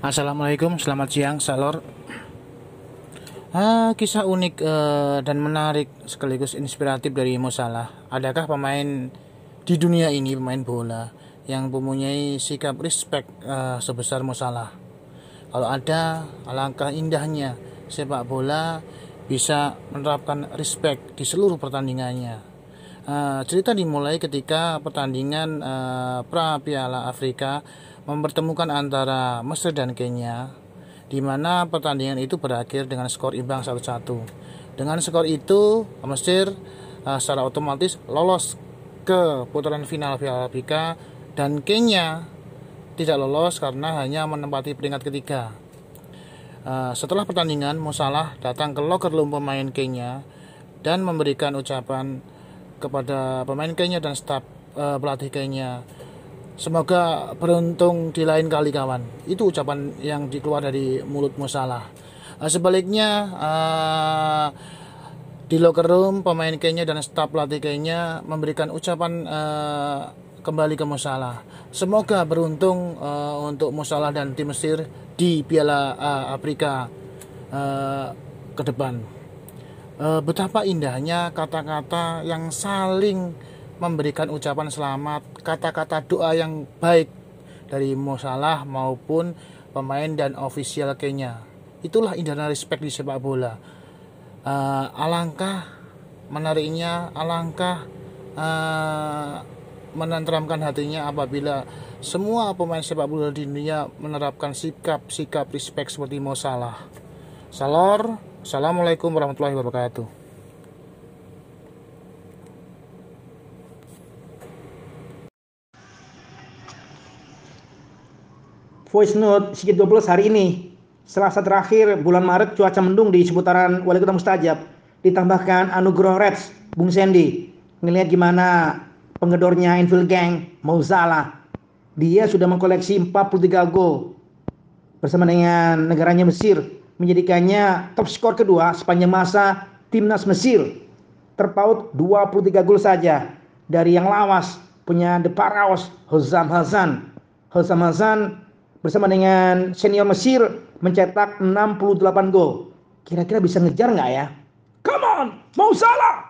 Assalamualaikum, selamat siang, Salor. Ah, kisah unik uh, dan menarik sekaligus inspiratif dari Mo Salah. Adakah pemain di dunia ini pemain bola yang mempunyai sikap respect uh, sebesar Mo Salah? Kalau ada, alangkah indahnya sepak bola bisa menerapkan respect di seluruh pertandingannya. Uh, cerita dimulai ketika pertandingan uh, pra Piala Afrika mempertemukan antara Mesir dan Kenya di mana pertandingan itu berakhir dengan skor imbang 1-1. Dengan skor itu, Mesir uh, secara otomatis lolos ke putaran final Piala Afrika dan Kenya tidak lolos karena hanya menempati peringkat ketiga. Uh, setelah pertandingan, Musalah datang ke locker room pemain Kenya dan memberikan ucapan kepada pemain Kenya dan staf uh, pelatih Kenya Semoga beruntung di lain kali kawan. Itu ucapan yang dikeluar dari mulut Musalah. Uh, sebaliknya uh, di locker room pemain Kenya dan staf pelatih Kenya memberikan ucapan uh, kembali ke Musalah. Semoga beruntung untuk Musalah dan tim Mesir di Piala Afrika uh, ke depan. Betapa indahnya kata-kata yang saling memberikan ucapan selamat, kata-kata doa yang baik dari Musalah maupun pemain dan ofisial Kenya. Itulah indahnya respect di sepak bola. Uh, alangkah menariknya, alangkah uh, menenteramkan hatinya apabila semua pemain sepak bola di dunia menerapkan sikap-sikap respect seperti Mo Salah. Salor, Assalamualaikum warahmatullahi wabarakatuh. Voice note sedikit 12 hari ini. Selasa terakhir bulan Maret cuaca mendung di seputaran Wali Kota Mustajab. Ditambahkan Anugerah Reds, Bung Sandy. Ngelihat gimana pengedornya Infield Gang, Mauzala. Dia sudah mengkoleksi 43 gol bersama dengan negaranya Mesir menjadikannya top skor kedua sepanjang masa timnas Mesir. Terpaut 23 gol saja dari yang lawas punya The Paraos Hozam Hazan. Hozam Hazan bersama dengan senior Mesir mencetak 68 gol. Kira-kira bisa ngejar nggak ya? Come on, mau salah!